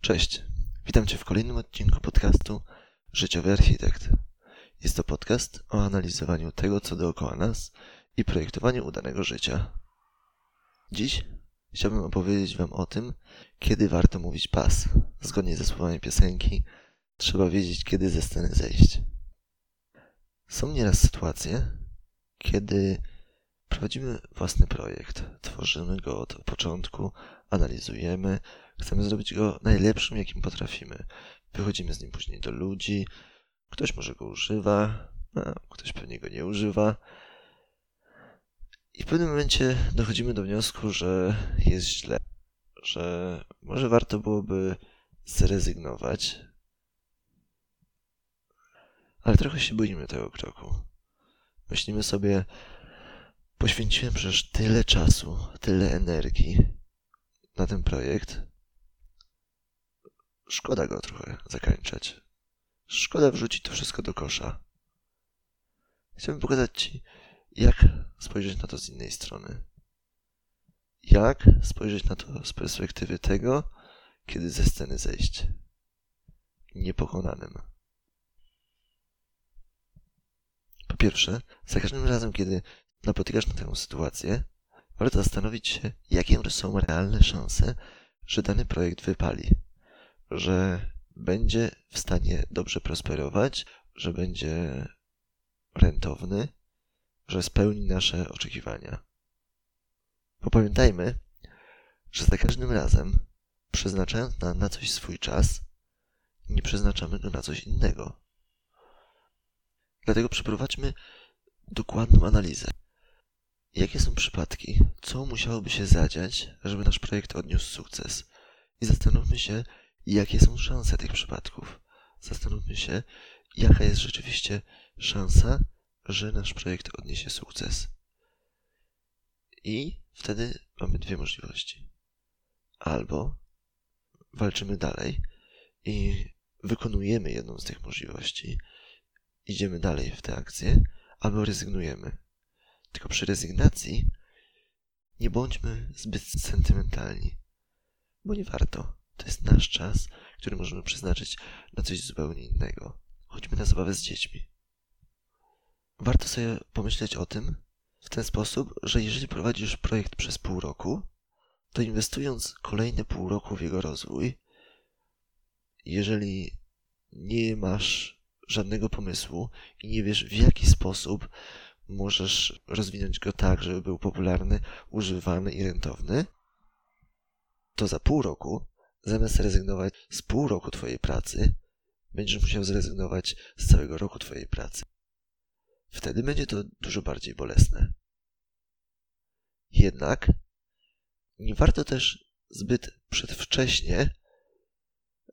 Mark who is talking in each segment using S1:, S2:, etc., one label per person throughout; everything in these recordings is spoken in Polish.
S1: Cześć, witam Cię w kolejnym odcinku podcastu Życiowy Architekt. Jest to podcast o analizowaniu tego, co dookoła nas i projektowaniu udanego życia. Dziś chciałbym opowiedzieć Wam o tym, kiedy warto mówić pas. Zgodnie ze słowami piosenki, trzeba wiedzieć, kiedy ze sceny zejść. Są nieraz sytuacje, kiedy prowadzimy własny projekt, tworzymy go od początku, analizujemy, chcemy zrobić go najlepszym, jakim potrafimy. Wychodzimy z nim później do ludzi, ktoś może go używa, a ktoś pewnie go nie używa. I w pewnym momencie dochodzimy do wniosku, że jest źle, że może warto byłoby zrezygnować, ale trochę się boimy tego kroku. Myślimy sobie, poświęciłem przecież tyle czasu, tyle energii na ten projekt. Szkoda go trochę zakończać. Szkoda wrzucić to wszystko do kosza. Chciałbym pokazać Ci, jak spojrzeć na to z innej strony. Jak spojrzeć na to z perspektywy tego, kiedy ze sceny zejść. Niepokonanym. Po pierwsze, za każdym razem, kiedy napotykasz na tę sytuację, warto zastanowić się, jakie są realne szanse, że dany projekt wypali, że będzie w stanie dobrze prosperować, że będzie rentowny, że spełni nasze oczekiwania. Bo pamiętajmy, że za każdym razem, przeznaczając na, na coś swój czas, nie przeznaczamy go na coś innego. Dlatego przeprowadźmy dokładną analizę. Jakie są przypadki? Co musiałoby się zadziać, żeby nasz projekt odniósł sukces? I zastanówmy się, jakie są szanse tych przypadków. Zastanówmy się, jaka jest rzeczywiście szansa, że nasz projekt odniesie sukces. I wtedy mamy dwie możliwości. Albo walczymy dalej i wykonujemy jedną z tych możliwości, idziemy dalej w tę akcję, albo rezygnujemy. Tylko przy rezygnacji nie bądźmy zbyt sentymentalni, bo nie warto. To jest nasz czas, który możemy przeznaczyć na coś zupełnie innego. Chodźmy na zabawę z dziećmi. Warto sobie pomyśleć o tym w ten sposób, że jeżeli prowadzisz projekt przez pół roku, to inwestując kolejne pół roku w jego rozwój, jeżeli nie masz żadnego pomysłu i nie wiesz w jaki sposób możesz rozwinąć go tak, żeby był popularny, używany i rentowny, to za pół roku, zamiast rezygnować z pół roku Twojej pracy, będziesz musiał zrezygnować z całego roku Twojej pracy. Wtedy będzie to dużo bardziej bolesne. Jednak nie warto też zbyt przedwcześnie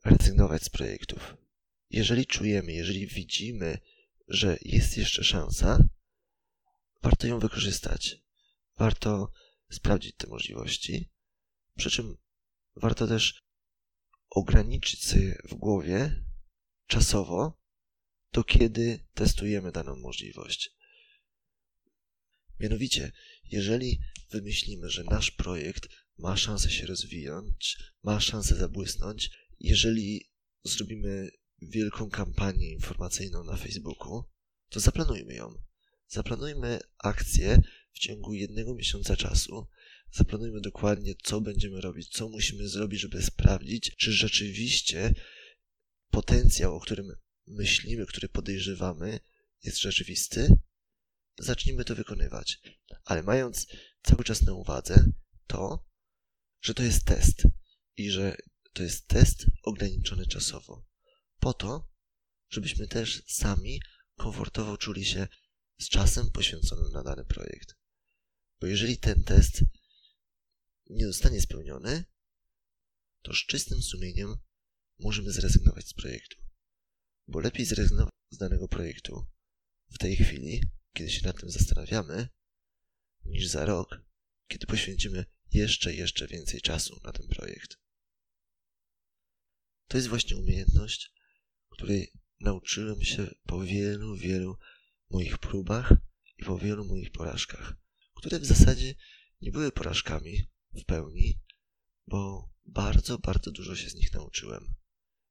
S1: rezygnować z projektów. Jeżeli czujemy, jeżeli widzimy, że jest jeszcze szansa, warto ją wykorzystać. Warto sprawdzić te możliwości. Przy czym warto też ograniczyć sobie w głowie czasowo, do kiedy testujemy daną możliwość. Mianowicie, jeżeli wymyślimy, że nasz projekt ma szansę się rozwijać, ma szansę zabłysnąć, jeżeli zrobimy wielką kampanię informacyjną na Facebooku, to zaplanujmy ją. Zaplanujmy akcję w ciągu jednego miesiąca czasu. Zaplanujmy dokładnie, co będziemy robić, co musimy zrobić, żeby sprawdzić, czy rzeczywiście potencjał, o którym myślimy, który podejrzewamy, jest rzeczywisty. Zacznijmy to wykonywać. Ale mając cały czas na uwadze to, że to jest test i że to jest test ograniczony czasowo. Po to, żebyśmy też sami komfortowo czuli się z czasem poświęconym na dany projekt. Bo jeżeli ten test nie zostanie spełniony, to z czystym sumieniem możemy zrezygnować z projektu. Bo lepiej zrezygnować z danego projektu w tej chwili, kiedy się nad tym zastanawiamy, niż za rok, kiedy poświęcimy jeszcze, jeszcze więcej czasu na ten projekt. To jest właśnie umiejętność, której nauczyłem się po wielu, wielu moich próbach i po wielu moich porażkach, które w zasadzie nie były porażkami w pełni, bo bardzo, bardzo dużo się z nich nauczyłem.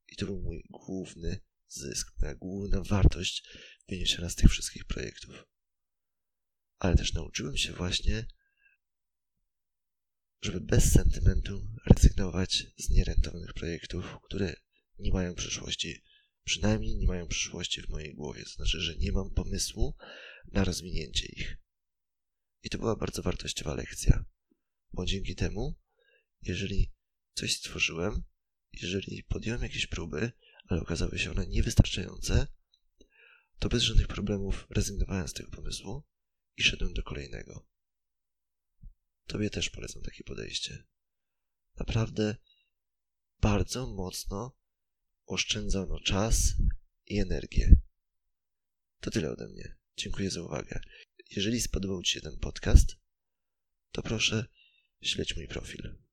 S1: I to był mój główny zysk, moja główna wartość wyniesiona z tych wszystkich projektów. Ale też nauczyłem się właśnie, żeby bez sentymentu rezygnować z nierentownych projektów, które nie mają przyszłości. Przynajmniej nie mają przyszłości w mojej głowie. To znaczy, że nie mam pomysłu na rozwinięcie ich. I to była bardzo wartościowa lekcja, bo dzięki temu, jeżeli coś stworzyłem, jeżeli podjąłem jakieś próby, ale okazały się one niewystarczające, to bez żadnych problemów rezygnowałem z tego pomysłu i szedłem do kolejnego. Tobie też polecam takie podejście. Naprawdę bardzo mocno oszczędzono czas i energię. To tyle ode mnie. Dziękuję za uwagę. Jeżeli spodobał Ci się ten podcast, to proszę śledź mój profil.